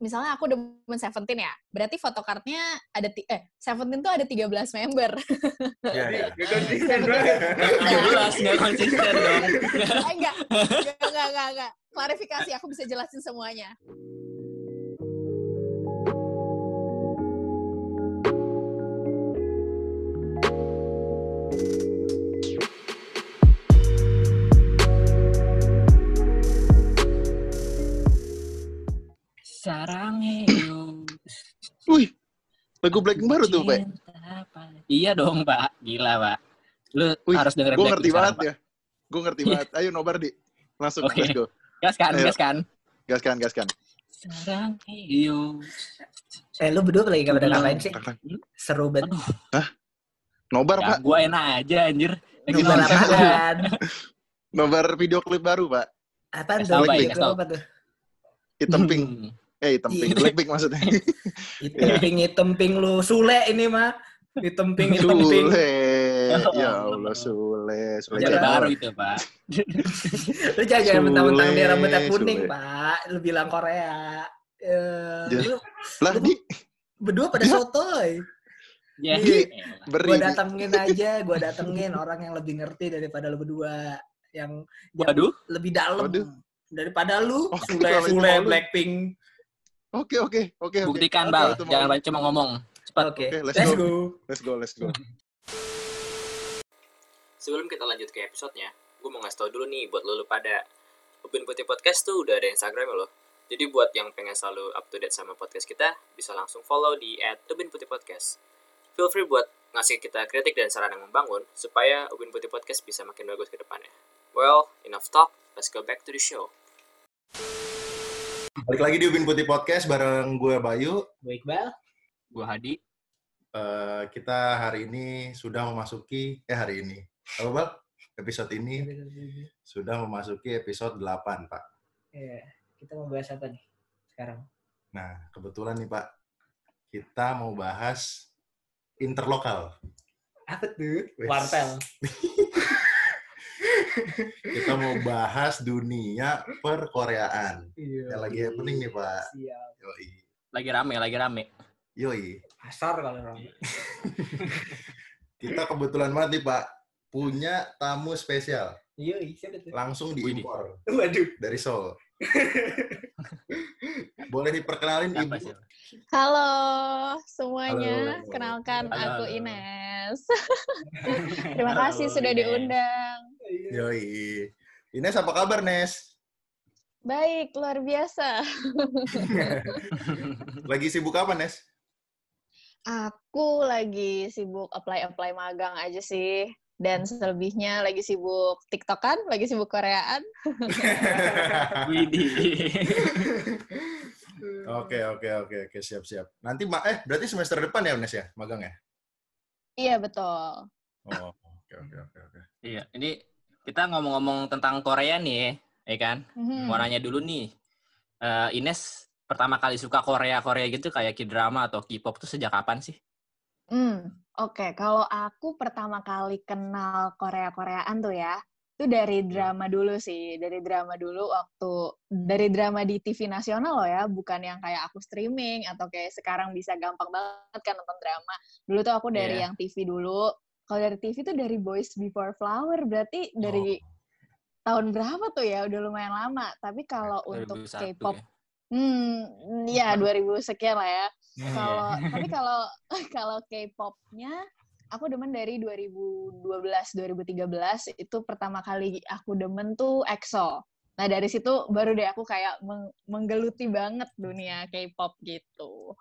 misalnya aku demen Seventeen ya, berarti photocardnya ada eh Seventeen tuh ada 13 member. Iya, iya. Konsisten banget. Nggak konsisten dong. eh, enggak, enggak, enggak, enggak, enggak. Klarifikasi, aku bisa jelasin semuanya. Sarang heyo. Wih, lagu Blackpink baru tuh, Pak. Iya dong, Pak. Gila, Pak. Lu Wih, harus dengerin Gue ngerti sekarang, banget Pak. ya. Gue ngerti banget. Ayo nobar di. Langsung, Oke. let's go. Gas kan, Ayo. gas kan. Gaskan, gaskan. Sarang heyo. Eh, lu berdua lagi gak pada ngapain sih? Seru banget. Nobar, Ya, Pak. gua enak aja, anjir. Lagi Gimana nonton. apaan? Nobar video klip baru, Pak. Apaan Kasih tuh? Gitu kasih tau. apa tuh? Hitam pink. Eh, hitam pink. Iya. Blackpink maksudnya. Hitam pink, hitam pink lu. Sule ini mah. Hitam pink, hitam pink. Sule. Ya Allah, Sule. Sule Jangan Baru itu, Pak. Lu jangan jangan mentang-mentang dia rambutnya kuning, Sule. Pak. Lu bilang Korea. Eh, lu Lah, di. berdua pada Ya. sotoy. Ya. Iya. Gua Di. datengin aja, gua datengin orang yang lebih ngerti daripada lu berdua. Yang, yang Waduh. lebih dalam Waduh. daripada lu. Oh, Sule, Sule. Blackpink. Oke, oke, oke. oke. Buktikan, Oke, Bal. Jangan banyak cuma ngomong. Cepat. Oke, Oke, let's let's go. go. Let's go, let's go. Sebelum kita lanjut ke episodenya, gue mau ngasih tau dulu nih buat lo pada Ubin Putih Podcast tuh udah ada Instagram loh. Jadi buat yang pengen selalu up to date sama podcast kita, bisa langsung follow di at Ubin Putih Podcast. Feel free buat ngasih kita kritik dan saran yang membangun, supaya Ubin Putih Podcast bisa makin bagus ke depannya. Well, enough talk, let's go back to the show. Balik lagi di Ubin Putih Podcast bareng gue Bayu. Baik, Bal. Gua Hadi. Eh, kita hari ini sudah memasuki, eh hari ini, apa Bal? Episode ini sudah memasuki episode 8, Pak. Iya, kita mau bahas apa nih sekarang? Nah, kebetulan nih Pak, kita mau bahas interlokal. Apa tuh? Wes. Wartel. Kita mau bahas dunia perkoreaan. Iya. Yang lagi happening nih, Pak. Siap. Yoi. Lagi rame, lagi rame. Yoi. Pasar kalau orang. Kita kebetulan banget nih, Pak, punya tamu spesial. Iya, siapa tuh? Langsung diimpor Waduh. dari Seoul. Boleh diperkenalin Ibu? Halo semuanya, Halo. kenalkan Halo, aku halo. Ines. Terima Halo, kasih sudah Ines. diundang. Yoi. Ines apa kabar, Nes? Baik, luar biasa. Lagi sibuk apa, Nes? Aku lagi sibuk apply-apply magang aja sih. Dan selebihnya lagi sibuk TikTokan, lagi sibuk Koreaan. Widih. Oke, oke, oke, oke, siap, siap. Nanti, ma eh, berarti semester depan ya, Nes ya, magang ya? Iya, betul. Oh, oke, oke, oke, oke. Iya, ini kita ngomong-ngomong tentang Korea nih, ya kan? Mhm. Mau nanya dulu nih, eh, Ines pertama kali suka Korea-Korea gitu kayak K-drama atau K-pop tuh sejak kapan sih? Hmm, oke. Kalau aku pertama kali kenal Korea-Koreaan tuh ya, itu dari drama dulu sih. Dari drama dulu waktu, dari drama di TV nasional loh ya, bukan yang kayak aku streaming atau kayak sekarang bisa gampang banget kan nonton drama. Dulu tuh aku dari Iya. yang TV dulu. Kalau dari TV tuh dari Boys Before Flower, berarti dari tahun berapa tuh ya? Udah lumayan lama. Tapi kalau untuk 2001 K-pop, ya. hmm, ya 2000 sekian lah ya. Kalau tapi kalau kalau K-pop-nya aku demen dari 2012 2013 itu pertama kali aku demen tuh EXO. Nah dari situ baru deh aku kayak meng- menggeluti banget dunia K-pop gitu.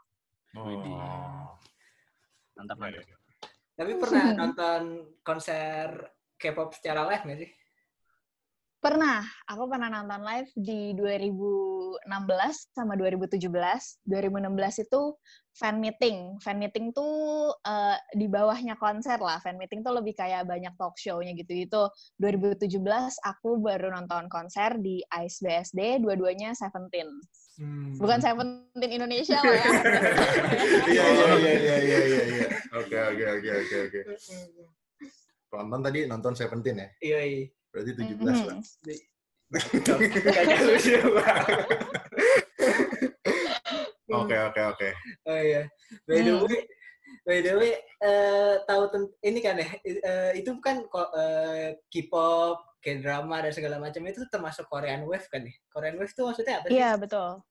Widih. Oh. Mantap, mantap. Tapi pernah nonton konser K-pop secara live nggak sih? Pernah, aku pernah nonton live di 2016 sama 2017. 2016 itu fan meeting. Fan meeting tuh eh, di bawahnya konser lah. Fan meeting tuh lebih kayak banyak talk show-nya gitu-gitu. 2017 aku baru nonton konser di Ice BSD, dua-duanya Seventeen. Bukan Seventeen Indonesia lah ya. Iya, iya, iya, iya, iya, iya, iya. Oke, oke, oke, oke, oke. Nonton tadi nonton Seventeen ya? Iya, iya. Berarti 17 Mhm. lah. Kayaknya lucu banget. Oke, oke, oke. Oh iya. By the Hmm. way, by the way, eh, tahu tent- ini kan ya, eh, itu kan eh, K-pop, K-drama dan segala macam itu termasuk Korean Wave kan nih. Korean Wave itu maksudnya apa sih? Iya, betul.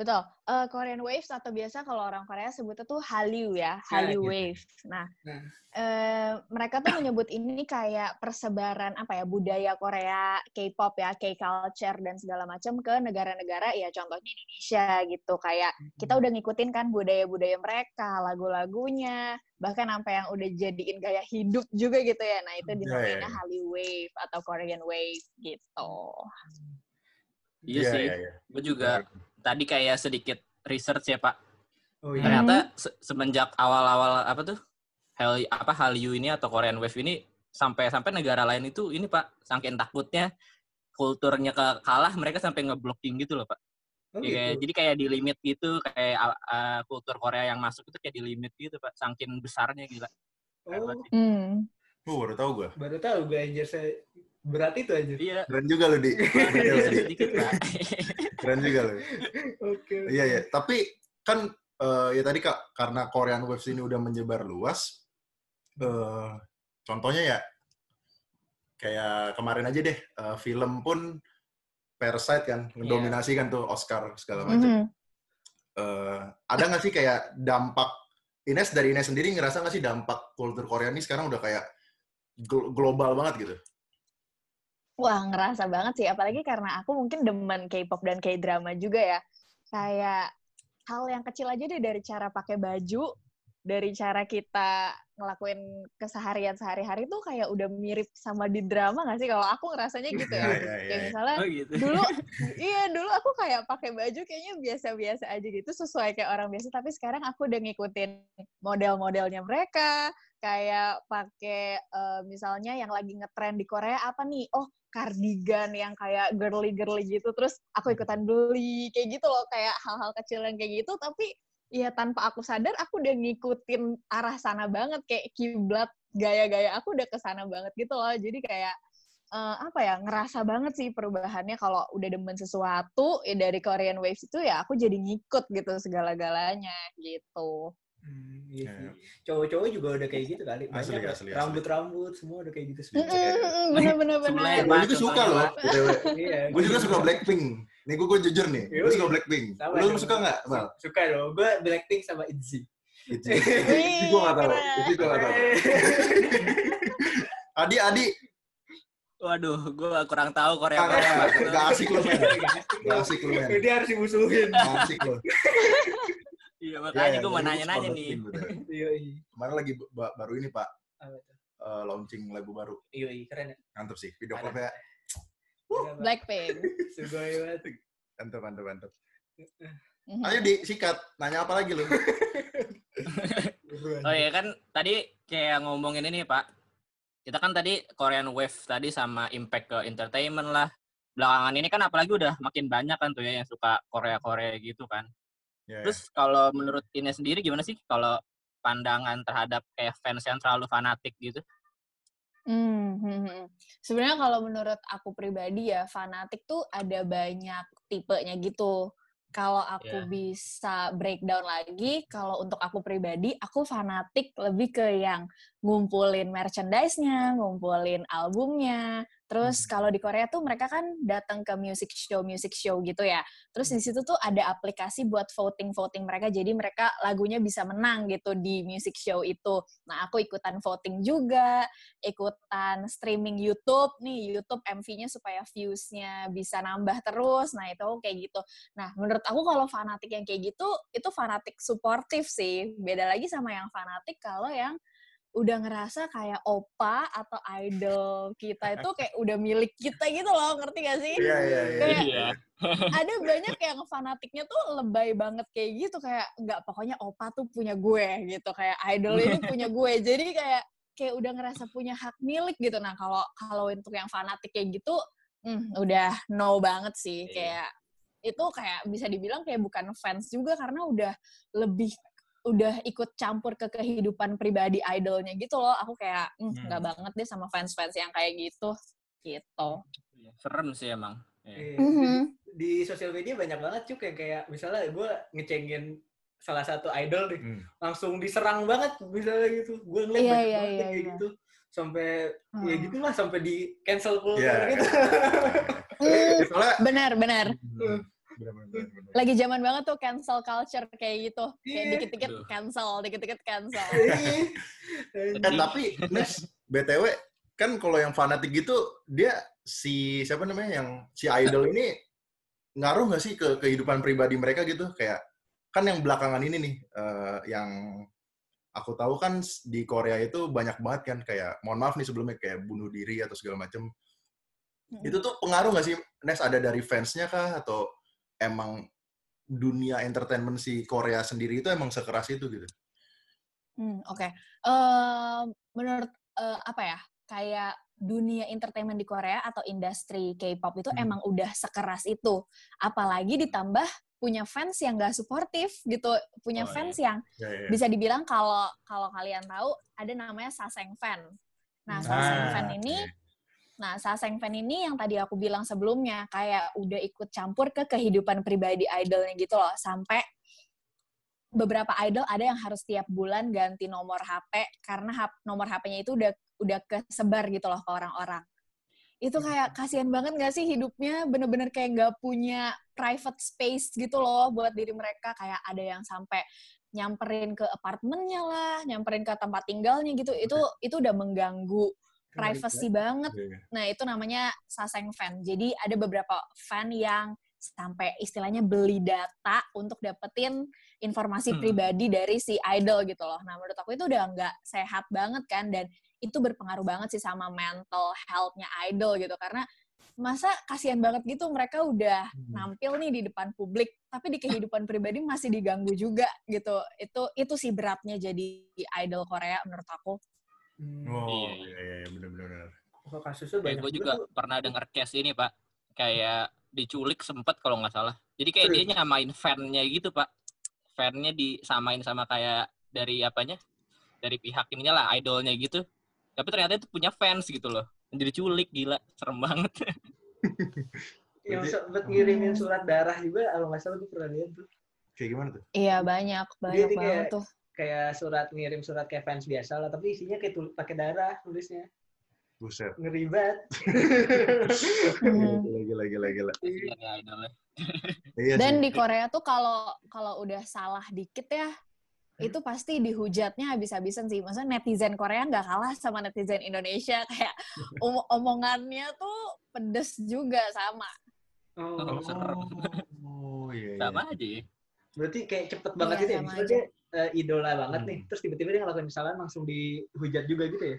Betul. Eh, Korean Waves atau biasa kalau orang Korea sebutnya tuh Hallyu ya, Hallyu gitu. Wave. Nah, Nah. eh, mereka tuh menyebut ini kayak persebaran apa ya budaya Korea, K-pop ya, K-culture dan segala macam ke negara-negara ya contohnya Indonesia gitu. Kayak kita udah ngikutin kan budaya-budaya mereka, lagu-lagunya, bahkan sampai yang udah jadiin gaya hidup juga gitu ya. Nah, itu Ya, ya, dinamainnya ya. Hallyu Wave atau Korean Wave gitu. Iya sih. iya, iya. Gue juga tadi kayak sedikit research ya Pak. Oh iya. Ternyata se- semenjak awal-awal apa tuh Hal apa Hallyu ini atau Korean Wave ini sampai sampai negara lain itu ini Pak saking takutnya kulturnya ke kalah mereka sampai ngeblocking gitu loh Pak. Oh, Ya, kayak- gitu. jadi kayak di limit gitu kayak uh, kultur Korea yang masuk itu kayak di limit gitu Pak saking besarnya gila. Keren Oh. Hmm. Oh, baru tahu gue. baru tahu gue anjir saya berat itu anjir. Iya. Keren juga lu, Di. Sedikit Pak. Keren juga lu. Oke. Iya, iya. Tapi kan eh, ya tadi Kak, karena Korean Waves ini udah menyebar luas, eh, contohnya ya kayak kemarin aja deh, eh, film pun Parasite kan, mendominasi kan tuh Oscar segala macam. Mhm. Eh, ada nggak sih kayak dampak Ines dari Ines sendiri ngerasa nggak sih dampak kultur Korea ini sekarang udah kayak glo- global banget gitu? Wah, ngerasa banget sih. Apalagi karena aku mungkin demen K-pop dan K-drama juga ya. Kayak hal yang kecil aja deh dari cara pakai baju, dari cara kita ngelakuin keseharian sehari-hari tuh kayak udah mirip sama di drama gak sih? Kalau aku ngerasanya gitu ya. Iya, iya, iya. Kayak misalnya Oh gitu. dulu iya dulu aku kayak pakai baju kayaknya biasa-biasa aja gitu sesuai kayak orang biasa tapi sekarang aku udah ngikutin model-modelnya mereka kayak pakai eh, misalnya yang lagi ngetren di Korea apa nih oh cardigan yang kayak girly-girly gitu terus aku ikutan beli kayak gitu loh kayak hal-hal kecil yang kayak gitu tapi ya tanpa aku sadar aku udah ngikutin arah sana banget kayak kiblat gaya-gaya aku udah ke sana banget gitu loh jadi kayak eh, apa ya ngerasa banget sih perubahannya kalau udah demen sesuatu ya dari Korean Waves itu ya aku jadi ngikut gitu segala-galanya gitu. Hmm, iya sih. Cowok-cowok juga udah kayak gitu kali. Banyak asli, asli. rambut-rambut semua udah kayak gitu Mm, semua. mm, Bener-bener Sule, bener. gue juga suka loh. Iya. Gue juga suka Blackpink. Nih gue gue jujur nih, gue suka Blackpink. Sama Lu dong. suka nggak, Bal? Suka dong. Gue Blackpink sama ITZY. Itu, itu gue nggak tahu. keren. Itu gue nggak tahu. Adi, Adi, Waduh, gue kurang tahu Korea. Nggak, Pak. nggak asik lu men. Nggak asik lu men. Dia harus dimusuhin. Nggak asik lu. Iya, Iya, makanya iya, gue mau gua suka nanya-nanya nih. Iya, iya. Kemarin lagi ba- baru ini Pak, eh, launching lagu baru. Iya, iya. Keren ya. Mantep sih, video klipnya Pak. Blackpink. Sugoi banget. mantep, mantep, mantep. Mhm. Ayo disikat, nanya apa lagi lu? Oh iya kan tadi kayak ngomongin ini Pak. Kita kan tadi Korean Wave tadi sama impact ke entertainment lah. Belakangan ini kan apalagi udah makin banyak kan tuh ya yang suka Korea-Korea gitu kan. Ya, ya. Terus kalau menurut ini sendiri gimana sih kalau pandangan terhadap kayak fans yang terlalu fanatik gitu? Hmm, hmm, hmm. Sebenarnya kalau menurut aku pribadi ya fanatik tuh ada banyak tipenya gitu. Kalau aku Iya. bisa breakdown lagi, kalau untuk aku pribadi, aku fanatik lebih ke yang ngumpulin merchandise-nya, ngumpulin albumnya. Terus Hmm. kalau di Korea tuh mereka kan datang ke music show, music show gitu ya. Terus di situ tuh ada aplikasi buat voting-voting mereka, jadi mereka lagunya bisa menang gitu di music show itu. Nah, aku ikutan voting juga, ikutan streaming YouTube nih, YouTube MV-nya supaya views-nya bisa nambah terus. Nah, itu kayak gitu. Nah, menurut aku kalau fanatik yang kayak gitu, itu fanatik suportif sih. Beda lagi sama yang fanatik kalau yang udah ngerasa kayak opa atau idol kita itu kayak udah milik kita gitu loh, ngerti gak sih? Iya, iya, iya. Kayak Iya. ada banyak yang fanatiknya tuh lebay banget kayak gitu kayak nggak pokoknya opa tuh punya gue gitu kayak idol ini punya gue jadi kayak kayak udah ngerasa punya hak milik gitu nah kalau kalau untuk yang fanatik kayak gitu hmm, udah no banget sih Iya. kayak itu kayak bisa dibilang kayak bukan fans juga karena udah lebih udah ikut campur ke kehidupan pribadi idolnya gitu loh aku kayak "Hmm, nggak Hmm. banget deh sama fans-fans yang kayak gitu gitu Serem sih emang. Iya. Iya. Mhm. Di sosial media banyak banget cuk yang kayak misalnya gue ngecengin salah satu idol deh, Hmm. langsung diserang banget misalnya gitu. Gue ngeliat Iya, banyak iya, banget iya, kayak iya. gitu. Sampai ya Hmm. gitulah sampai di cancel culture Iya. gitu. Hmm, Soalnya benar, benar. Hmm, bener-bener, bener-bener. Lagi zaman banget tuh cancel culture kayak gitu. Kayak Iya. dikit-dikit cancel, dikit-dikit cancel. Iya. Eh, tapi Nes, BTW kan kalau yang fanatik gitu dia si siapa namanya yang si idol ini ngaruh nggak sih ke kehidupan pribadi mereka gitu kayak kan yang belakangan ini nih eh, yang aku tahu kan di Korea itu banyak banget kan kayak mohon maaf nih sebelumnya kayak bunuh diri atau segala macem Hmm. itu tuh pengaruh nggak sih Nes ada dari fansnya kah atau emang dunia entertainment si Korea sendiri itu emang sekeras itu gitu Hmm, Oke, Em, menurut eh, apa ya? Kayak dunia entertainment di Korea atau industri K-pop itu Hmm. emang udah sekeras itu. Apalagi ditambah punya fans yang gak suportif gitu, punya Oh, fans yang ya, ya, ya. bisa dibilang kalau kalau kalian tahu ada namanya saseng fan. Nah, saseng Ah, fan ini Nah, Saseng fan ini yang tadi aku bilang sebelumnya, kayak udah ikut campur ke kehidupan pribadi idolnya gitu loh. Sampai beberapa idol ada yang harus tiap bulan ganti nomor HP, karena nomor HP-nya itu udah udah kesebar gitu loh ke orang-orang. Itu kayak kasihan banget gak sih hidupnya bener-bener kayak gak punya private space gitu loh buat diri mereka. Kayak ada yang sampai nyamperin ke apartemennya lah, nyamperin ke tempat tinggalnya gitu. Itu itu udah mengganggu privacy banget Iya, iya. Nah, itu namanya saseng fan. Jadi ada beberapa fan yang sampai istilahnya beli data untuk dapetin informasi Hmm. pribadi dari si idol gitu loh. Nah, menurut aku itu udah nggak sehat banget kan dan itu berpengaruh banget sih sama mental health-nya idol gitu karena masa kasihan banget gitu mereka udah Hmm. nampil nih di depan publik tapi di kehidupan pribadi masih diganggu juga gitu. Itu itu sih beratnya jadi idol Korea menurut aku. Hmm. Oh, Iya, iya, iya, iya, bener-bener. Kok kasusnya Kayak banyak gue juga tuh. pernah denger case ini, Pak. Kayak diculik sempet kalau nggak salah. Jadi kayak Serius? dia nyamain fan-nya gitu, Pak. Fan-nya disamain sama kayak dari apanya? Dari pihak ininya lah, idolnya gitu. Tapi ternyata itu punya fans gitu loh. Jadi diculik, gila. Serem banget. Yang sempet ngirimin surat darah juga, kalau nggak salah gue pernah lihat tuh. Kayak gimana tuh? Iya, banyak, banyak Jadi banget kayak- tuh. Kayak surat ngirim surat kayak fans biasa lah, tapi isinya kayak tul- pakai darah tulisnya. Buset. Ngeri banget. Hmm. Gila, gila, gila, ya. Iya Dan di Korea tuh kalau kalau udah salah dikit ya, itu pasti dihujatnya habis-habisan sih. Maksudnya netizen Korea nggak kalah sama netizen Indonesia. Kayak om- omongannya tuh pedes juga sama. Oh, Oh. Oh, iya, iya. Sama aja ya. Berarti kayak cepet banget Iya, gitu ya. Misalnya dia eh, idola banget nih, Hmm. terus tiba-tiba dia ngelakuin kesalahan langsung dihujat juga gitu ya.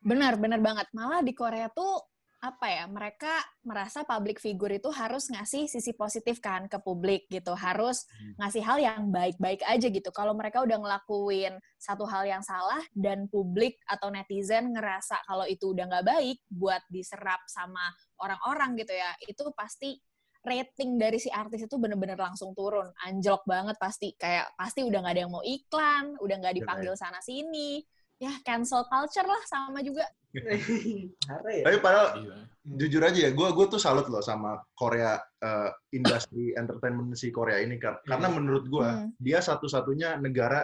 Benar, benar banget. Malah di Korea tuh apa ya mereka merasa public figure itu harus ngasih sisi positif kan ke publik gitu harus ngasih hal yang baik-baik aja gitu kalau mereka udah ngelakuin satu hal yang salah dan publik atau netizen ngerasa kalau itu udah nggak baik buat diserap sama orang-orang gitu ya itu pasti rating dari si artis itu bener-bener langsung turun anjlok banget pasti kayak pasti udah nggak ada yang mau iklan udah nggak dipanggil sana sini ya cancel culture lah sama juga ya. Tapi padahal Iya. jujur aja ya, gue gue tuh salut loh sama Korea eh, industri entertainment si Korea ini Kar- karena menurut gue Hmm. dia satu-satunya negara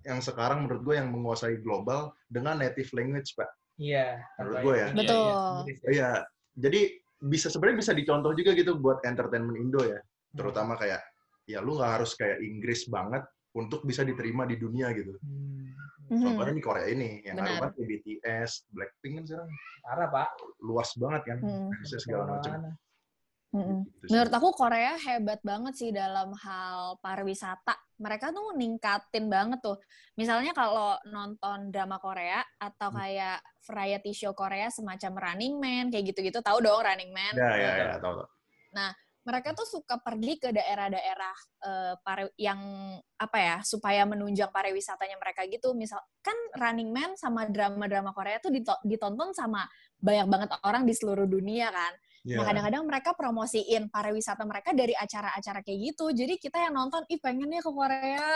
yang sekarang menurut gue yang menguasai global dengan native language pak. Iya. Menurut gue yang- ya. betul Inggris ya. Iya, jadi bisa sebenarnya bisa dicontoh juga gitu buat entertainment Indo ya, terutama kayak ya lu nggak harus kayak Inggris banget untuk bisa diterima di dunia gitu. Hmm. Mhm. Contohnya di Korea ini yang Benar. banget BTS, Blackpink kan sekarang Parah, Pak. luas banget kan, Hmm. bisa segala macam. Sih. Menurut aku Korea hebat banget sih dalam hal pariwisata. Mereka tuh ningkatin banget tuh. Misalnya kalau nonton drama Korea atau Hmm. kayak variety show Korea semacam Running Man kayak gitu-gitu, tahu dong Running Man. Ya ya ya tahu tahu. Mereka tuh suka pergi ke daerah-daerah eh, pari- yang apa ya supaya menunjang pariwisatanya mereka gitu. Misal kan Running Man sama drama-drama Korea tuh dito- ditonton sama banyak banget orang di seluruh dunia kan. Ya. Nah, kadang-kadang mereka promosiin pariwisata mereka dari acara-acara kayak gitu. Jadi kita yang nonton, ih pengennya ke Korea,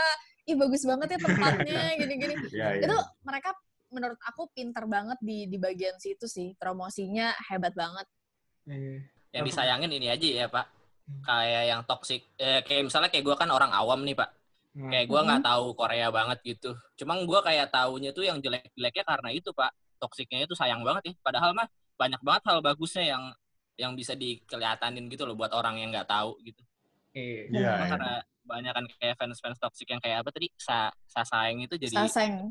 ih bagus banget ya tempatnya, gini-gini. Ya, ya. Itu mereka menurut aku pinter banget di di bagian situ sih. Promosinya hebat banget. Iya. yang disayangin ini aja ya pak kayak yang toxic eh, kayak misalnya kayak gue kan orang awam nih pak Hmm. kayak gue nggak tahu Korea banget gitu cuma gue kayak taunya tuh yang jelek-jeleknya karena itu pak toksiknya itu sayang banget ya padahal mah banyak banget hal bagusnya yang yang bisa dikelihatanin gitu loh buat orang yang nggak tahu gitu Iya. Iya. Cuma karena banyak kan kayak fans-fans toxic yang kayak apa tadi sa sasaeng itu jadi Saseng.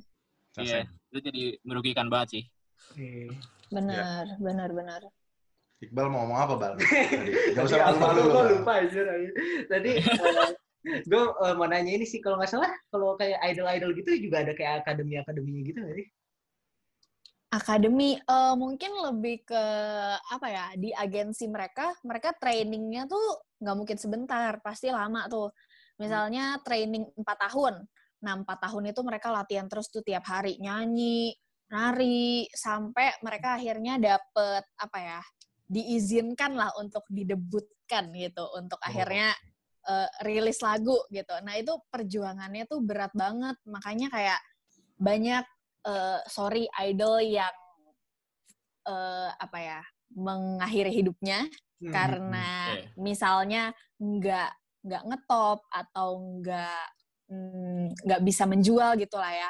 iya itu jadi merugikan banget sih Iya. Benar, benar, benar. Iqbal mau ngomong apa, Bal? Tadi. Gak usah apa? malu-malu Bal. lupa aja. Tadi gue mau nanya ini sih kalau nggak salah kalau kayak idol-idol gitu juga ada kayak akademi-akademinya gitu nggak sih? Akademi eh, mungkin lebih ke apa ya di agensi mereka mereka trainingnya tuh nggak mungkin sebentar pasti lama tuh. Misalnya training empat tahun. Nah empat tahun itu mereka latihan terus tuh tiap hari nyanyi nari sampai mereka akhirnya dapet apa ya diizinkan lah untuk didebutkan gitu untuk akhirnya eh, rilis lagu gitu. Nah itu perjuangannya tuh berat banget. Makanya kayak banyak eh, sorry idol yang eh, apa ya mengakhiri hidupnya Hmm. karena Iya. misalnya nggak nggak ngetop atau nggak mm, nggak bisa menjual gitu lah ya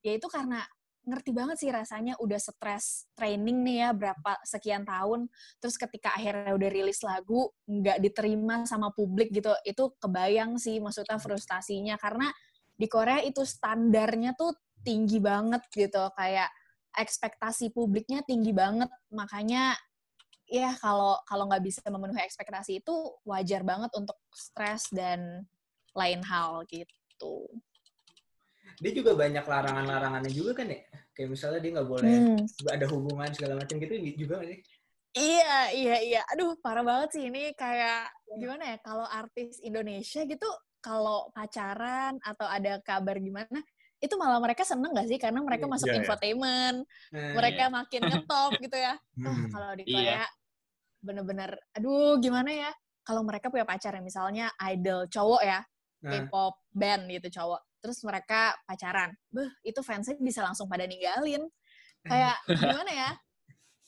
ya itu karena ngerti banget sih rasanya udah stres training nih ya berapa sekian tahun terus ketika akhirnya udah rilis lagu nggak diterima sama publik gitu itu kebayang sih maksudnya frustasinya karena di Korea itu standarnya tuh tinggi banget gitu kayak ekspektasi publiknya tinggi banget makanya ya kalau kalau nggak bisa memenuhi ekspektasi itu wajar banget untuk stres dan lain hal gitu. Dia juga banyak larangan-larangannya juga kan ya? Kayak misalnya dia nggak boleh Hmm. ada hubungan segala macam gitu juga sih? Iya, iya, iya. Aduh, parah banget sih ini kayak gimana ya kalau artis Indonesia gitu kalau pacaran atau ada kabar gimana itu malah mereka seneng gak sih karena mereka Iya, masuk iya, iya. infotainment, Nah, mereka makin ngetop gitu ya. Wah, Hmm. kalau di Iya. Korea bener-bener aduh gimana ya kalau mereka punya pacar ya misalnya idol cowok ya nah, K-pop band gitu cowok terus mereka pacaran beh itu fansnya bisa langsung pada ninggalin kayak gimana ya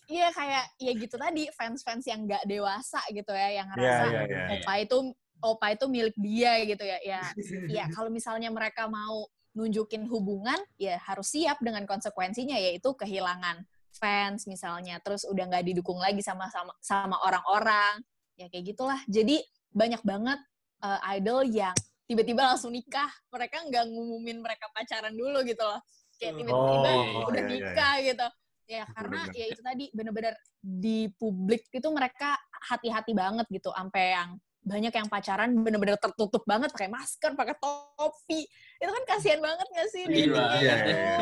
iya kayak ya gitu tadi fans-fans yang nggak dewasa gitu ya yang ngerasa iya, iya. opa itu opa itu milik dia gitu ya ya ya kalau misalnya mereka mau nunjukin hubungan ya harus siap dengan konsekuensinya yaitu kehilangan fans misalnya. Terus udah nggak didukung lagi sama sama sama orang-orang. Ya kayak gitulah. Jadi banyak banget uh, idol yang tiba-tiba langsung nikah. Mereka nggak ngumumin mereka pacaran dulu gitu loh. Kayak tiba-tiba Oh, udah iya, iya, nikah gitu. Ya karena ya itu tadi bener-bener di publik itu mereka hati-hati banget gitu sampai yang banyak yang pacaran bener-bener tertutup banget pakai masker pakai topi itu kan kasihan banget gak sih Sedih kayak Iya, gitu iya, iya.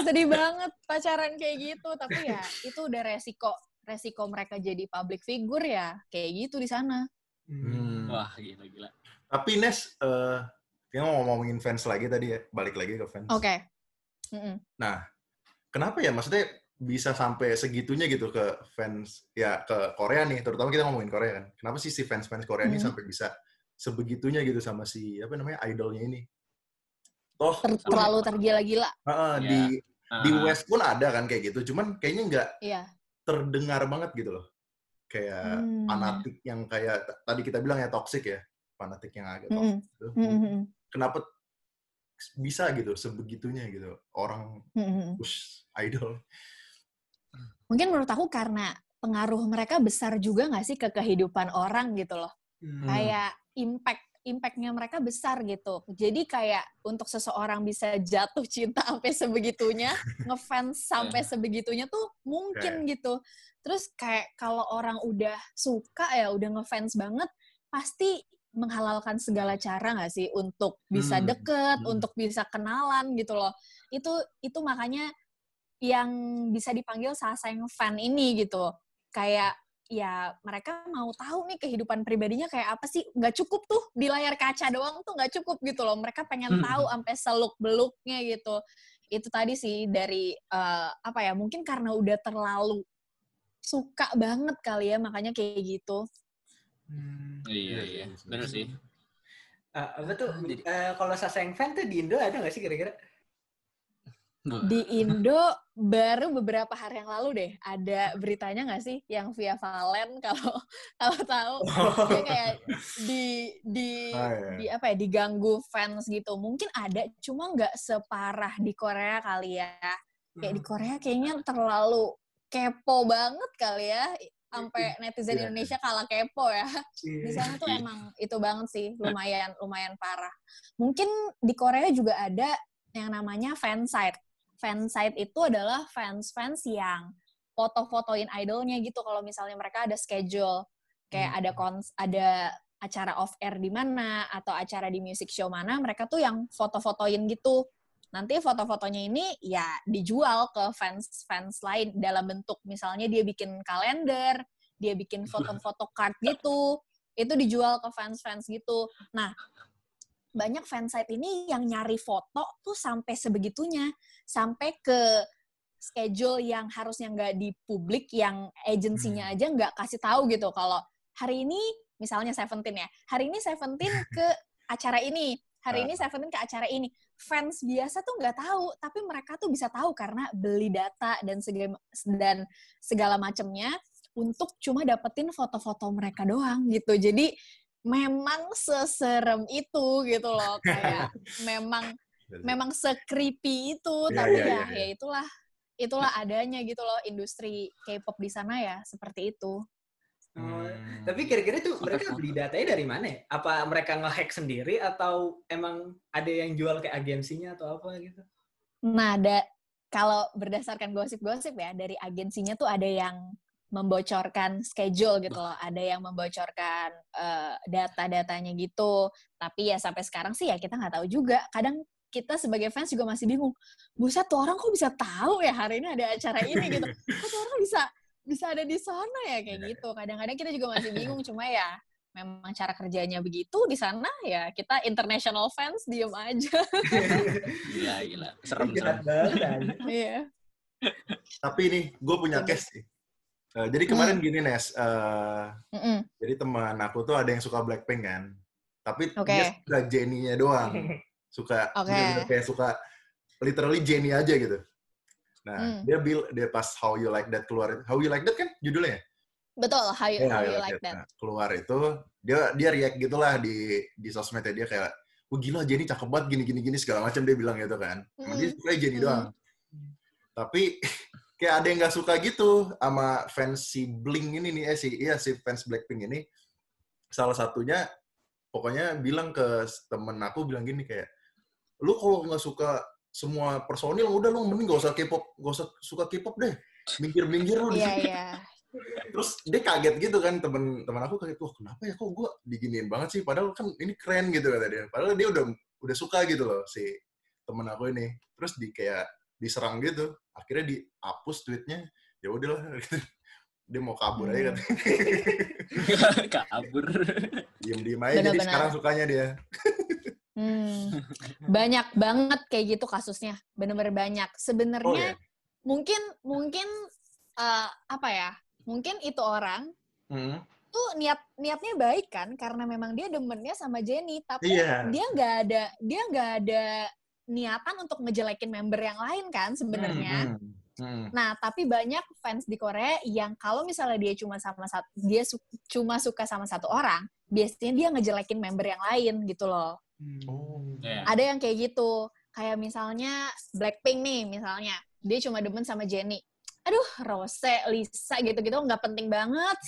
sedih banget pacaran kayak gitu tapi ya itu udah resiko resiko mereka jadi public figure ya kayak gitu di sana Hmm. wah gila gila Tapi Nes, eh kita mau ngomongin fans lagi tadi ya, balik lagi ke fans. oke Mm-mm. Kenapa ya? Maksudnya bisa sampai segitunya gitu ke fans ya ke Korea nih, terutama kita ngomongin Korea kan. Kenapa sih si fans-fans Korea ini Hmm. sampai bisa sebegitunya gitu sama si apa namanya idolnya ini? Toh Ter- terlalu tergila-gila Heeh, Iya. di di Ah, West pun ada kan kayak gitu, cuman kayaknya nggak iya terdengar banget gitu loh. Kayak Hmm. fanatik yang kayak tadi kita bilang ya toxic ya, fanatik yang agak Mm-mm. toxic gitu. Mm-mm. Kenapa bisa gitu sebegitunya gitu orang Mm-mm. push idol? Mungkin menurut aku karena pengaruh mereka besar juga nggak sih ke kehidupan orang gitu loh Hmm. kayak impact impactnya mereka besar gitu jadi kayak untuk seseorang bisa jatuh cinta sampai sebegitunya ngefans sampai sebegitunya tuh mungkin gitu terus kayak kalau orang udah suka ya udah ngefans banget pasti menghalalkan segala cara nggak sih untuk bisa Hmm. deket Hmm. untuk bisa kenalan gitu loh itu itu makanya yang bisa dipanggil saseng fan ini gitu kayak ya mereka mau tahu nih kehidupan pribadinya kayak apa sih nggak cukup tuh di layar kaca doang tuh nggak cukup gitu loh mereka pengen Hmm. tahu sampai seluk beluknya gitu itu tadi sih dari eh, apa ya mungkin karena udah terlalu suka banget kali ya makanya kayak gitu Hmm. iya iya bener sih Ah, apa tuh? Eh, kalau Saseng fan tuh di Indo ada nggak sih kira-kira? Di Indo baru beberapa hari yang lalu deh ada beritanya nggak sih yang via Valen kalau kalau tahu? Dia kayak di di Ah, iya. di apa ya diganggu fans gitu. Mungkin ada cuma nggak separah di Korea kali ya. Kayak di Korea kayaknya terlalu kepo banget kali ya sampai netizen Iya. Indonesia kalah kepo ya. Iya. di sana tuh emang itu banget sih lumayan lumayan parah. Mungkin di Korea juga ada yang namanya fansite fansite itu adalah fans-fans yang foto-fotoin idolnya gitu. Kalau misalnya mereka ada schedule kayak ada kons ada acara off air di mana atau acara di music show mana mereka tuh yang foto-fotoin gitu. Nanti foto-fotonya ini ya dijual ke fans-fans lain dalam bentuk misalnya dia bikin kalender dia bikin foto-foto card gitu itu dijual ke fans-fans gitu. Nah banyak fansite ini yang nyari foto tuh sampai sebegitunya. Sampai ke schedule yang harusnya nggak di publik yang agensinya aja nggak kasih tahu gitu. Kalau hari ini misalnya Seventeen ya hari ini Seventeen ke acara ini hari ini Seventeen ke acara ini. Fans biasa tuh nggak tahu tapi mereka tuh bisa tahu karena beli data dan segala dan segala macamnya untuk cuma dapetin foto-foto mereka doang gitu. Jadi memang seserem itu gitu loh kayak memang memang se-creepy itu Iya, tapi iya, ya iya, iya. ya itulah itulah adanya gitu loh industri K-pop di sana ya seperti itu Oh, Hmm. Tapi kira-kira tuh Sampai mereka beli datanya dari mana ya? Apa mereka nge-hack sendiri atau emang ada yang jual kayak agensinya atau apa gitu? Nah, ada kalau berdasarkan gosip-gosip ya dari agensinya tuh ada yang membocorkan schedule gitu loh, ada yang membocorkan eh, data-datanya gitu. Tapi ya sampai sekarang sih ya kita nggak tahu juga. Kadang kita sebagai fans juga masih bingung. Buset tuh orang kok bisa tahu ya hari ini ada acara ini gitu. Kok tuh orang bisa bisa ada di sana ya kayak gitu. Kadang-kadang kita juga masih bingung cuma ya memang cara kerjanya begitu di sana ya kita international fans diem aja. Gila, gila. Serem, serem. Iya. Tapi nih, gue punya case nih. Eh, jadi kemarin gini, Nes. eh, Mm-mm. jadi teman aku tuh ada yang suka Blackpink kan. Tapi Oke. dia suka Jennie-nya doang. Suka, Oke. bener-bener kayak suka literally Jennie aja gitu. Nah, Hmm. dia bil dia pas How You Like That keluar. How You Like That kan judulnya? Betul, how you, Iya, how How you like that. Nah, keluar itu dia dia react gitulah di di sosmednya dia kayak, "Wah gila Jennie cakep banget gini gini gini segala macam dia bilang gitu kan. Emang dia Mm. suka Jennie Mm. doang. Tapi kayak ada yang nggak suka gitu sama fans si Blink ini nih, eh si iya si fans Blackpink ini. Salah satunya pokoknya bilang ke temen aku bilang gini kayak, lu kalau nggak suka semua personil udah lu mending gak usah K-pop, gak usah suka K-pop deh. Minggir-minggir lu di Iya, iya. Terus dia kaget gitu kan temen teman aku kayak, wah kenapa ya kok gue diginiin banget sih? Padahal kan ini keren gitu kata dia. Padahal dia udah udah suka gitu loh si temen aku ini. Terus di kayak diserang gitu. Akhirnya dihapus tweetnya. Ya udahlah. gitu. Dia mau kabur aja Hmm. katanya. Kabur. Diem-diem aja. Jadi Benar-benar. sekarang sukanya dia. Hmm. Banyak banget kayak gitu kasusnya. Bener-bener banyak. Oh Sebenarnya ya. mungkin mungkin eh, apa ya? Mungkin itu orang Hmm. tuh niat niatnya baik kan karena memang dia demennya sama Jenny, tapi Iya. dia nggak ada dia nggak ada niatan untuk ngejelekin member yang lain kan sebenarnya. Hmm, hmm. Nah, tapi banyak fans di Korea yang kalau misalnya dia cuma sama satu dia su- cuma suka sama satu orang, biasanya dia ngejelekin member yang lain gitu loh. Oh. Iya. Ada yang kayak gitu. Kayak misalnya Blackpink nih, misalnya. Dia cuma demen sama Jennie. Aduh, Rose, Lisa gitu-gitu nggak penting banget.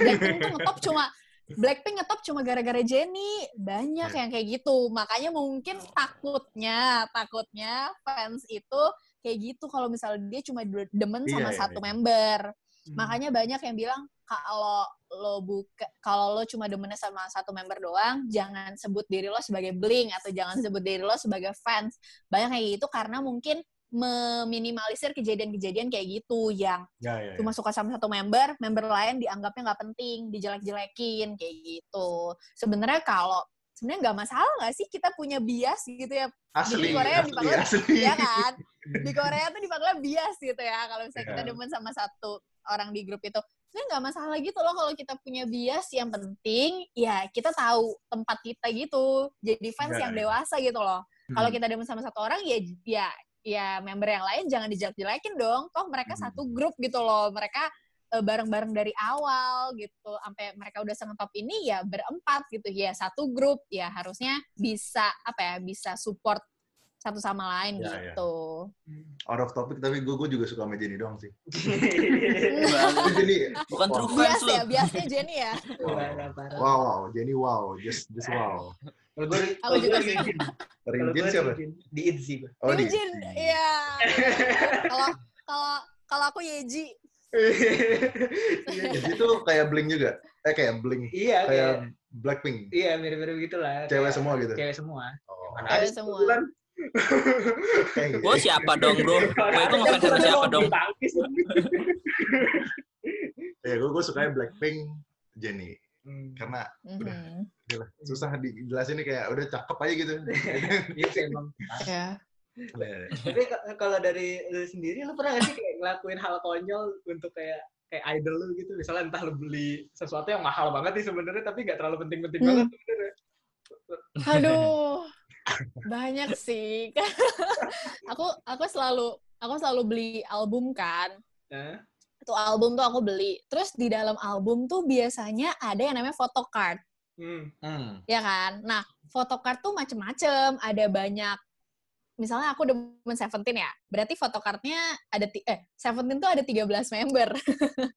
Blackpink tuh ngetop cuma Blackpink ngetop cuma gara-gara Jennie. Banyak Iya. yang kayak gitu. Makanya mungkin takutnya, takutnya fans itu kayak gitu kalau misalnya dia cuma de- demen Iya, sama iya, satu iya. member. Hmm. Makanya banyak yang bilang kalau lo buka kalau lo cuma demennya sama satu member doang, jangan sebut diri lo sebagai bling atau jangan sebut diri lo sebagai fans. Banyak kayak gitu karena mungkin meminimalisir kejadian-kejadian kayak gitu yang Ya, ya, ya. cuma suka sama satu member, member lain dianggapnya nggak penting, dijelek-jelekin kayak gitu. Sebenarnya kalau sebenarnya nggak masalah nggak sih kita punya bias gitu ya Asli, Korea asli, dipanggil- asli. ya kan di Korea tuh dipanggilnya bias gitu ya kalau misalnya kita Iya. demen sama satu orang di grup itu sebenarnya nggak masalah gitu loh kalau kita punya bias yang penting ya kita tahu tempat kita gitu jadi fans Iya, yang iya. dewasa gitu loh kalau Hmm. kita demen sama satu orang ya ya ya member yang lain jangan dijelek-jelekin dong. Toh mereka Hmm. satu grup gitu loh. Mereka eh, bareng-bareng dari awal gitu sampai mereka udah sengetop ini ya berempat gitu ya satu grup ya harusnya bisa apa ya bisa support satu sama lain Ya, ya. gitu. Out of topic tapi gue gue juga suka sama Jenny doang sih. Banget. Jenny Bukan wow. true fans lu. ya, biasnya Jenny ya. Parah. Wow, wow, Jenny wow, just just wow. Kalau gue Aku juga Rinjin gue siapa? Di Itzy gue. Oh, di- Eugene, iya. Kalau kalau kalau aku Yeji, Yeji itu kayak Blink juga. Eh kayak Blink, Iya, kayak Blackpink. iya mirip-mirip gitu lah. Cewek Kayak- semua gitu. Cewek semua. Oh, Mana Cewek ada semua. Gitu. Gue siapa dong bro? Gue itu ngefans sama siapa dong? Ya, gue gue sukanya Blackpink, Jenny. Hmm. Karena udah, Mhm. udah susah dijelasin nih kayak udah cakep aja gitu. Iya sih emang. Ya. Tapi kalau dari lu sendiri, lu pernah gak sih kayak ngelakuin hal konyol untuk kayak kayak idol lu gitu? Misalnya entah lu beli sesuatu yang mahal banget nih sebenarnya, tapi gak terlalu penting-penting Hmm. banget sebenarnya. Aduh, banyak sih. aku aku selalu aku selalu beli album kan. Nah, Itu album tuh aku beli. Terus di dalam album tuh biasanya ada yang namanya photocard, hmm. Hmm. ya kan? Nah, photocard tuh macem-macem. Ada banyak. Misalnya aku demen Seventeen ya, berarti photocardnya ada eh Seventeen tuh ada 13 member.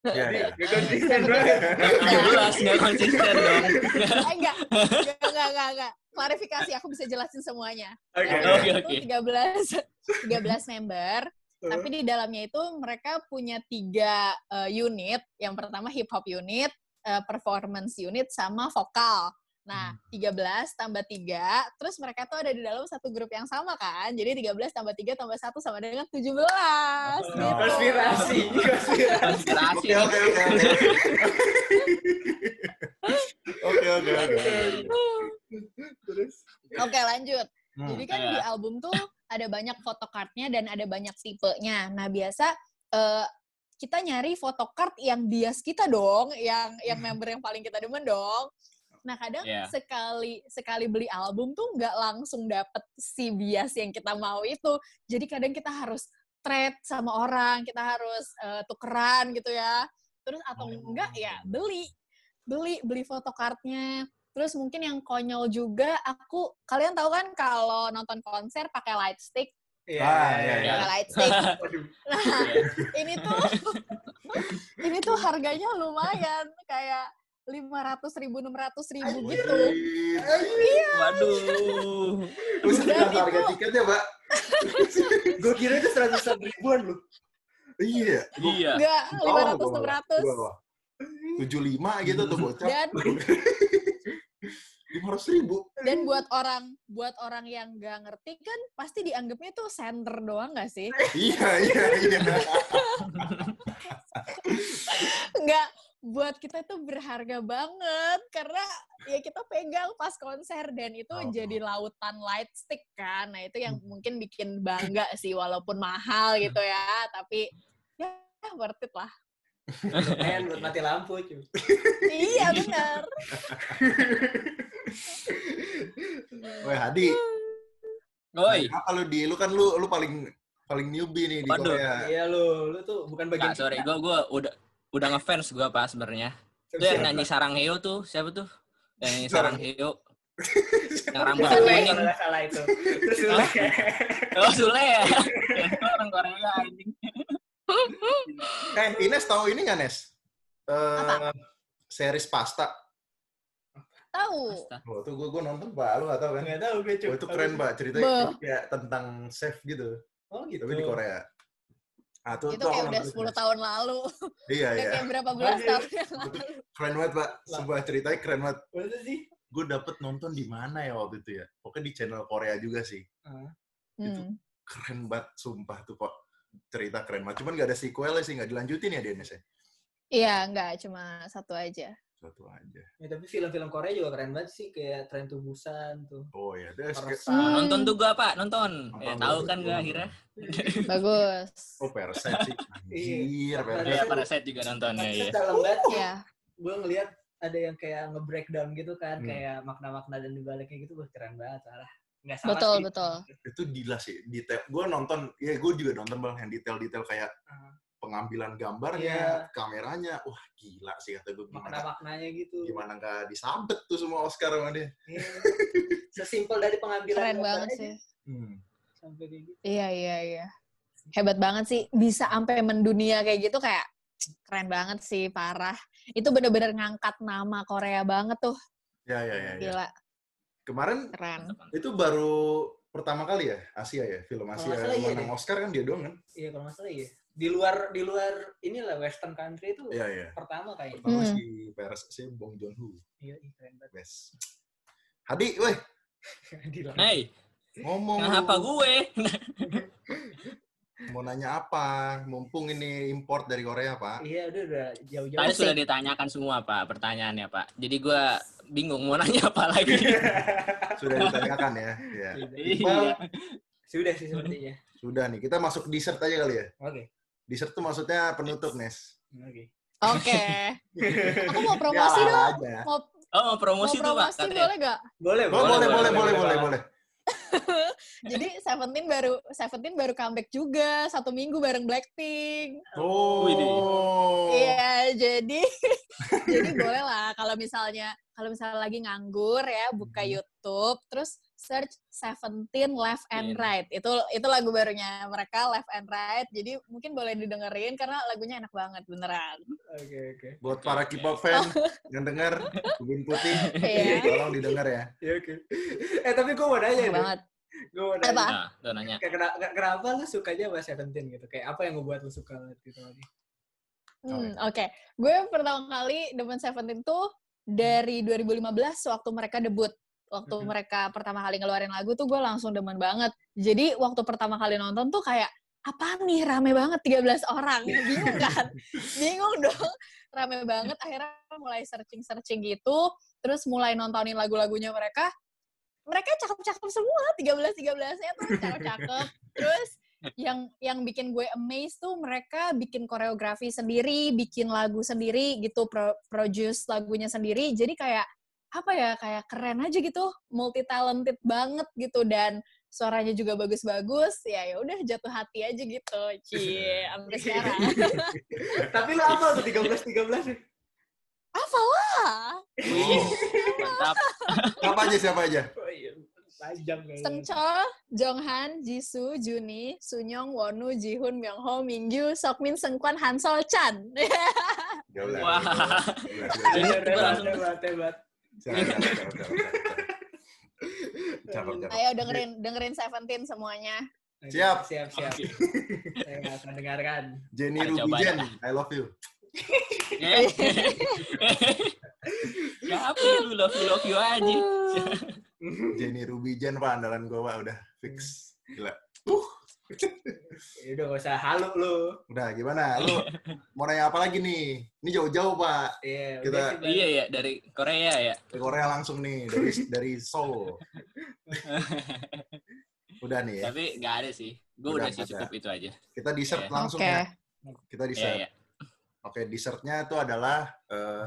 Ya, ya. Gak konsisten banget. Nggak nggak konsisten dong. eh, enggak, enggak, enggak, enggak, enggak. Klarifikasi, aku bisa jelasin semuanya. Oke. Oke, oke. 13 13 member, tapi di dalamnya itu mereka punya tiga eh, unit. Yang pertama hip hop unit, eh, performance unit, sama vokal. Nah, 13 tambah 3, terus mereka tuh ada di dalam satu grup yang sama kan. Jadi 13 tambah 3 tambah 1 sama dengan 17. gitu. Konspirasi, konspirasi. Oke, oke, oke, oke. Oke, oke, oke. Terus? Oke, lanjut. Hmm. Jadi kan Iya. di album tuh ada banyak photocardnya dan ada banyak tipenya. Nah biasa eh, kita nyari photocard yang bias kita dong, yang yang member yang paling kita demen dong. Nah kadang Iya. sekali sekali beli album tuh nggak langsung dapet si bias yang kita mau itu. Jadi kadang kita harus trade sama orang, kita harus eh, tukeran gitu ya. Terus atau Oh. enggak ya beli, beli beli photocardnya. Terus mungkin yang konyol juga, aku kalian tahu kan kalau nonton konser pakai light stick, Iya. Ah, iya, iya. pakai light stick. Nah, ini tuh ini tuh harganya lumayan kayak lima ratus ribu, enam ratus ribu gitu. Waduh. Bisa Dan harga itu- tiketnya, Mbak? Gue kira itu seratusan ribuan loh. Iya. Iya. Enggak, lima ratus, enam ratus. bawah. 75 gitu tuh bocah. Dan 500 ribu. dan buat orang buat orang yang nggak ngerti kan pasti dianggapnya tuh center doang nggak sih? Iya, iya, iya. Enggak, buat kita itu berharga banget karena ya kita pegang pas konser dan itu Oh. jadi lautan light stick kan. Nah, itu yang mungkin bikin bangga sih walaupun mahal gitu ya, tapi ya worth it lah. Lumayan buat mati lampu cuy. iya, benar. Woi, Hadi. Woi. Apa lu di lu kan lu lu paling paling newbie nih di Waduh. Korea. Iya lu, lu tuh bukan bagian Nggak, sorry. Gue gua udah udah ngefans gue pak sebenarnya. Itu yang nyanyi Sarang Heo tuh siapa tuh? Yang nyanyi Sarang Heo. yang rambutnya kuning. kalau salah itu. Terus Sule. Oh Sule ya. Orang Korea anjing. Eh, Ines tahu ini nggak, Nes? Eh, series pasta. Tahu. Oh, tuh gue gue nonton, Pak. Lu nggak tahu kan? Nggak tahu gue cuy. Oh, itu keren, Pak. Ceritanya Be. kayak tentang chef gitu. Oh gitu. Tapi di Korea. Ah, tuh, Itu kayak udah nonton 10 Nes. tahun lalu. Iya, iya. kayak berapa belas Anjir. tahun yang lalu. Keren banget, Pak. Sebuah ceritanya keren banget. Masa sih? Gue dapet nonton di mana ya waktu itu ya? Pokoknya di channel Korea juga sih. Itu Hmm. keren banget, sumpah tuh kok. Cerita keren banget. Cuman gak ada sequelnya sih, gak dilanjutin ya di Ines ya? Iya, enggak, cuma satu aja. Satu aja. Ya, tapi film-film Korea juga keren banget sih kayak Train to Busan tuh. Oh ya, terus kayak- Parasite. Hmm. Nonton tuh gue pak, nonton. Nonton Ya, gua, tahu gua kan gue nonton. akhirnya. Bagus. Oh, Parasite sih. Anjir, Iya. Parasite. Iya, Parasite juga nontonnya ya. dalam banget Iya. gue ngelihat ada yang kayak nge-breakdown gitu kan, Hmm. kayak makna-makna dan dibaliknya gitu, wah keren banget, salah. nggak salah Betul, sih. betul. Itu gila sih detail. Gue nonton, ya gue juga nonton bang yang detail-detail kayak Ah. Pengambilan gambarnya, Iya. kameranya. Wah gila sih kata gue gimana. makna-maknanya gitu. Gimana nggak disabet tuh semua Oscar sama dia. Iya. Sesimpel dari pengambilan Keren banget sih. Hmm. Sampai gitu. Iya, iya, iya. Hebat banget sih. Bisa sampai mendunia kayak gitu kayak keren banget sih, parah. Itu bener-bener ngangkat nama Korea banget tuh. Ya ya ya. ya. Gila, Kemarin keren. itu baru pertama kali ya Asia ya film Asia iya menang deh. Oscar kan dia doang kan? Iya kalau nggak salah iya. Di luar di luar inilah Western country itu Iya iya. pertama kayaknya. Pertama Hmm. si Paris si Bong Joon Ho. Iya, iya, keren banget. Best. Hadi, weh Di luar. Hey, ngomong. kenapa lu. gue? Mau nanya apa? Mumpung ini import dari Korea pak. Iya udah udah jauh-jauh. Tadi sudah ditanyakan semua, Pak, pertanyaannya, Pak. Jadi gue bingung mau nanya apa lagi. Sudah ditanyakan ya. ya. Iya. Sudah sih sepertinya. Sudah nih, kita masuk dessert aja kali ya. Oke. Dessert tuh maksudnya penutup, Nes. Oke. Oke. Aku mau promosi Ya, dong. aja. Mau, Oh, mau mau promosi tuh, Pak. promosi boleh gak? Boleh, Oh, boleh, boleh, boleh, boleh, boleh, boleh. Jadi Seventeen baru Seventeen baru comeback juga satu minggu bareng Blackpink. Oh. Widih. Iya, jadi jadi boleh lah kalau misalnya kalau misalnya lagi nganggur ya buka Hmm. YouTube terus search Seventeen Left and Iya. Right. Itu itu lagu barunya mereka Left and Right. Jadi mungkin boleh didengerin karena lagunya enak banget beneran. Oke, oke. Buat para K-pop fan yang denger, Ubin Putih, Iya. tolong didengar ya. Ya, oke. Eh, tapi gue mau nanya nih. banget. Gue mau nanya. Apa? Nah, udah nanya. Kayak kena- kena- kenapa lu sukanya sama Seventeen gitu? Kayak apa yang ngebuat lu suka gitu lagi? Hmm, Oke, gue pertama kali demen Seventeen tuh dari 2015 waktu mereka debut. Waktu Mhm. mereka pertama kali ngeluarin lagu tuh gue langsung demen banget. Jadi waktu pertama kali nonton tuh kayak, apa nih rame banget 13 orang. Bingung kan? Bingung dong. Rame banget. Akhirnya mulai searching-searching gitu. Terus mulai nontonin lagu-lagunya mereka. Mereka cakep-cakep semua. 13-13-nya tuh cakep-cakep. Terus yang yang bikin gue amazed tuh mereka bikin koreografi sendiri, bikin lagu sendiri gitu, pro- produce lagunya sendiri. Jadi kayak apa ya, kayak keren aja gitu, multi talented banget gitu dan suaranya juga bagus-bagus. Ya ya udah jatuh hati aja gitu. Cie, sampai sekarang. tapi lu apa tuh 13 13 nih? Hafal lah. Mantap. Siapa aja, siapa aja? Oh iya. Sengchol, Jonghan, Jisoo, Juni, Sunyong, Wonu, Jihun, Myungho, Mingyu, Sokmin, Sengkwan, Hansol, Chan. Wah. Hebat, hebat, hebat, Ayo dengerin dengerin Seventeen semuanya. Siap. Siap, siap. Oke. Saya akan dengarkan. Jenny Rubijen. I love you. Eh. Ya apa lu love you, love you aja. Jenny Rubijen, Pak, andalan gue, Pak. Udah fix. Gila. Ya udah gak usah halu lu. Udah, gimana? Lu mau nanya apa lagi nih? Ini jauh-jauh, Pak. Iya, Kita-. Iya ya, dari Korea ya. Ke Korea langsung nih, dari dari Seoul. Udah nih ya. Tapi nggak ada sih. Gue Udah udah sih ada. cukup itu aja. Kita dessert Iya. langsung Oke. ya. Kita Iya, dessert. iya. Oke, dessertnya itu adalah eh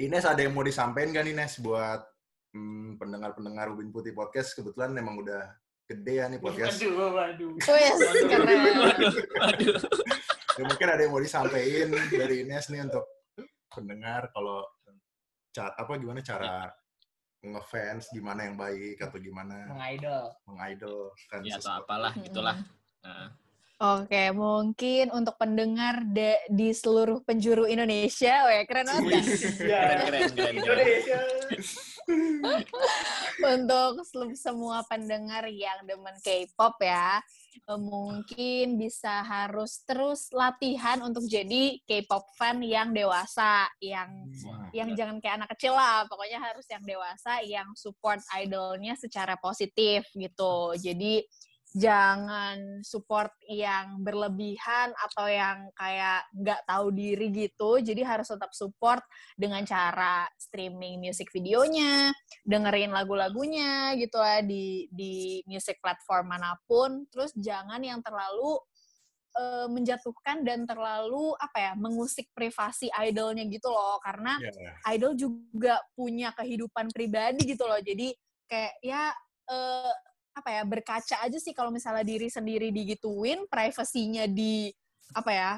Ines ada yang mau disampaikan gak nih Ines buat hmm, pendengar-pendengar Ubin Putih Podcast kebetulan memang udah gede ya nih podcast. Waduh, waduh. Wes, keren. Waduh, waduh. Ya, mungkin ada yang mau disampaikan dari Ines nih untuk pendengar kalau cara apa gimana cara ngefans gimana yang baik atau gimana Mengidol. mengidol kan Ya atau apalah gitulah. Nah, Oke, mungkin untuk pendengar de- di seluruh penjuru Indonesia, keren banget kan? keren, ya. keren, keren, keren. Indonesia. Untuk semua pendengar yang demen K-pop ya, eh, mungkin bisa harus terus latihan untuk jadi K-pop fan yang dewasa, yang Wah, yang jangan kayak anak kecil lah, pokoknya harus yang dewasa, yang support idolnya secara positif gitu. Jadi jangan support yang berlebihan atau yang kayak nggak tahu diri gitu. Jadi harus tetap support dengan cara streaming music videonya, dengerin lagu-lagunya gitu lah di di music platform mana pun. Terus jangan yang terlalu eh, menjatuhkan dan terlalu apa ya mengusik privasi idolnya gitu loh karena ya. idol juga punya kehidupan pribadi gitu loh jadi kayak ya eh, apa ya berkaca aja sih kalau misalnya diri sendiri digituin, privasinya di apa ya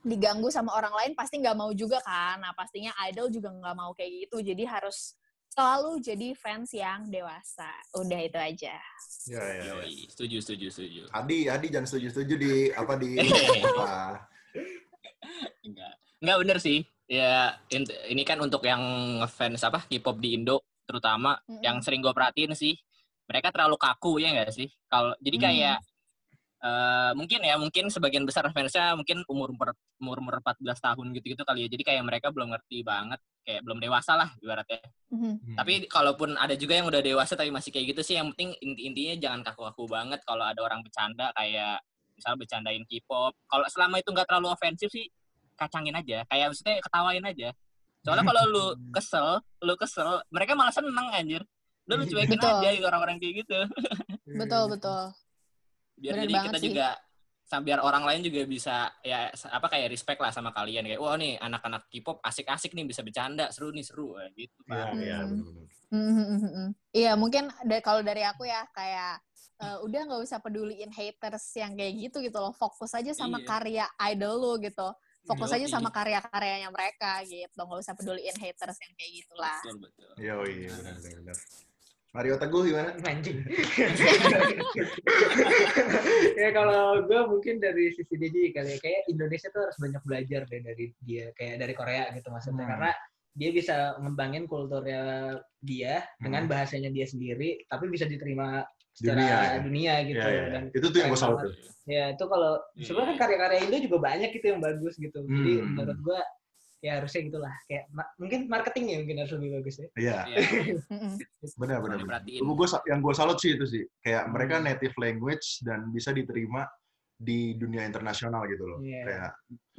diganggu sama orang lain pasti nggak mau juga kan. Nah pastinya idol juga nggak mau kayak gitu. Jadi harus selalu jadi fans yang dewasa. Udah itu aja. Ya, ya, ya. Setuju, setuju, setuju. Adi, Adi jangan setuju-setuju di apa di apa. Enggak. Enggak bener sih. Ya, in- ini kan untuk yang ngefans apa K-pop di Indo terutama Mm-mm. yang sering gue perhatiin sih, mereka terlalu kaku ya enggak sih? Kalau jadi Hmm. kayak eh, mungkin ya, mungkin sebagian besar fansnya mungkin umur umur umur umur 14 tahun gitu-gitu kali ya. Jadi kayak mereka belum ngerti banget, kayak belum dewasa lah ibaratnya. Mhm. Tapi kalaupun ada juga yang udah dewasa tapi masih kayak gitu sih, yang penting inti- intinya jangan kaku-kaku banget kalau ada orang bercanda kayak misalnya bercandain K-pop. Kalau selama itu nggak terlalu ofensif sih, kacangin aja. Kayak maksudnya ketawain aja. Soalnya kalau lu kesel, lu kesel, mereka malah seneng anjir. Lu lu cuekin Betul. aja gitu, orang-orang kayak gitu. Betul betul. Biar Bener jadi kita sih. juga biar orang lain juga bisa ya apa kayak respect lah sama kalian kayak wah nih anak-anak K-pop asik-asik nih bisa bercanda seru nih seru gitu Iya, pak iya, Hmm. mhm, mhm. Iya mungkin da- kalau dari aku ya kayak eh, udah nggak usah peduliin haters yang kayak gitu gitu loh fokus aja sama Iya. karya idol lu gitu fokus aja Yoi. sama karya-karyanya mereka gitu nggak usah peduliin haters yang kayak gitulah betul betul Iya, iya, benar, benar. Mario Teguh gimana? Anjing. ya kalau gue mungkin dari sisi juga kali ya, kayak Indonesia tuh harus banyak belajar deh dari dia kayak dari Korea gitu maksudnya Hmm. karena dia bisa ngembangin kulturnya dia dengan Hmm. bahasanya dia sendiri tapi bisa diterima Dunia, secara ya? dunia, gitu Iya, iya. dan Itu tuh yang gue salut ya itu kalau Iya, sebenarnya kan karya-karya Indo juga banyak gitu yang bagus gitu jadi Hmm. menurut gue ya harusnya gitulah kayak ma- mungkin marketingnya mungkin harus lebih bagus ya Iya, Iya. Mhm. benar, benar. Gua, yang gue salut sih itu sih. Kayak mereka Hmm. native language dan bisa diterima di dunia internasional gitu loh. Iya. Kayak,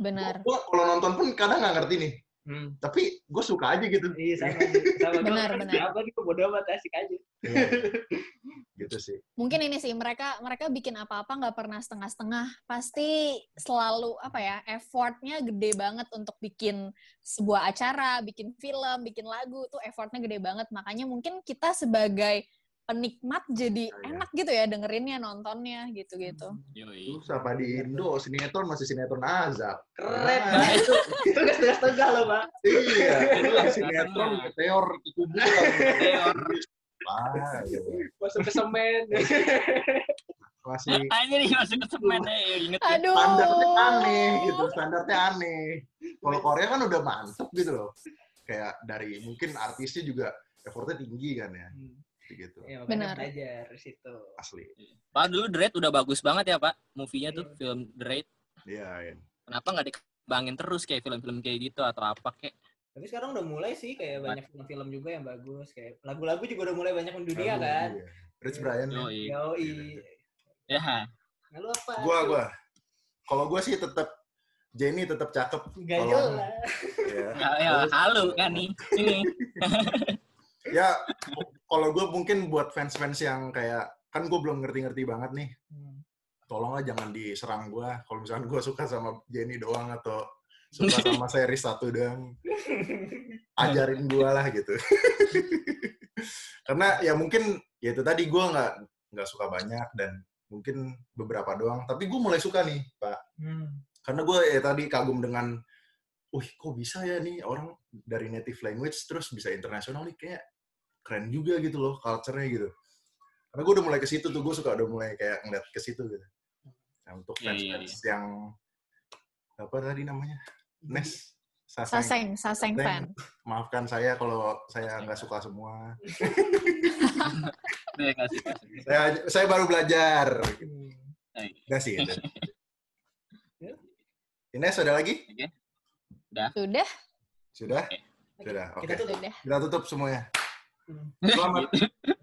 benar gue kalau nonton pun kadang nggak ngerti nih. Hmm. Tapi gue suka aja gitu. Iya sama sama Benar, benar. Apa gitu bodo amat asik aja. Iya. gitu sih. mungkin ini sih mereka mereka bikin apa-apa nggak pernah setengah-setengah pasti selalu apa ya effortnya gede banget untuk bikin sebuah acara bikin film bikin lagu tuh effortnya gede banget makanya mungkin kita sebagai penikmat jadi Iya. enak gitu ya dengerinnya nontonnya gitu-gitu Yoi. Terus apa di Indo sinetron masih sinetron azab. Keren Nah, Pak. itu itu gak setengah-setengah loh pak. Iya, itu sinetron meteor kuburan. Meteor. Wah, gitu. Masuk ke semen. Masih Aja nih masuk ke semen ya, inget ya. aduh standarnya aneh gitu, standarnya aneh. Kalau Korea kan udah mantep gitu loh. Kayak dari mungkin artisnya juga effortnya tinggi kan ya, gitu. ya Benar. belajar di situ. Asli. Pak dulu The Raid udah bagus banget ya Pak, movie-nya tuh Iya. film The Raid. Iya, iya. Kenapa nggak dikembangin terus kayak film-film kayak gitu atau apa kayak? Tapi sekarang udah mulai sih kayak banyak film-film juga yang bagus. Kayak lagu-lagu juga udah mulai banyak mendunia Lagu, kan. iya. Rich Brian. ya. Yoi. Yoi. Ya, Nah, lu apa? Gua, gua. Kalau gua sih tetap Jenny tetap cakep. Gak Kalau- jelas. Ya. ya, ya halu kan nih. Ini. ya kalau gue mungkin buat fans-fans yang kayak kan gue belum ngerti-ngerti banget nih Hmm. tolonglah jangan diserang gue kalau misalkan gue suka sama Jenny doang atau suka sama series satu doang. Ajarin gue lah gitu. Karena ya mungkin ya itu tadi gue nggak nggak suka banyak dan mungkin beberapa doang. Tapi gue mulai suka nih pak. Hmm. karena gue ya tadi kagum dengan wih kok bisa ya nih orang dari native language terus bisa internasional nih? Kayak keren juga gitu loh culture-nya gitu. Karena gue udah mulai ke situ tuh gue suka udah mulai kayak ngeliat ke situ gitu. Nah, untuk Iya, fans iya, fans yang apa tadi namanya Nes Saseng. saseng saseng Saseng. fan maafkan saya kalau saya nggak suka semua saya saya baru belajar. Enggak sih. Ya. Ines ada lagi sudah sudah sudah oke Kita tuh sudah kita tutup semuanya. Selamat.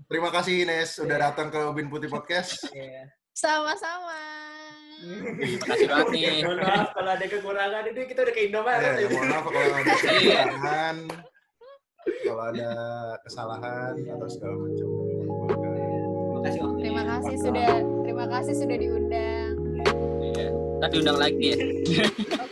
Terima kasih Ines udah Iya. datang ke Ubin Putih Podcast. Iya. Sama-sama Terima kasih banget nih. Mohon maaf kalau ada kekurangan itu kita udah ke Indomaret. Ya, ya, mohon maaf kalau ada kesalahan, kalau ada kesalahan atau segala macam. Terima kasih waktunya. terima kasih sudah terima kasih sudah diundang Iya. Diundang lagi ya. oke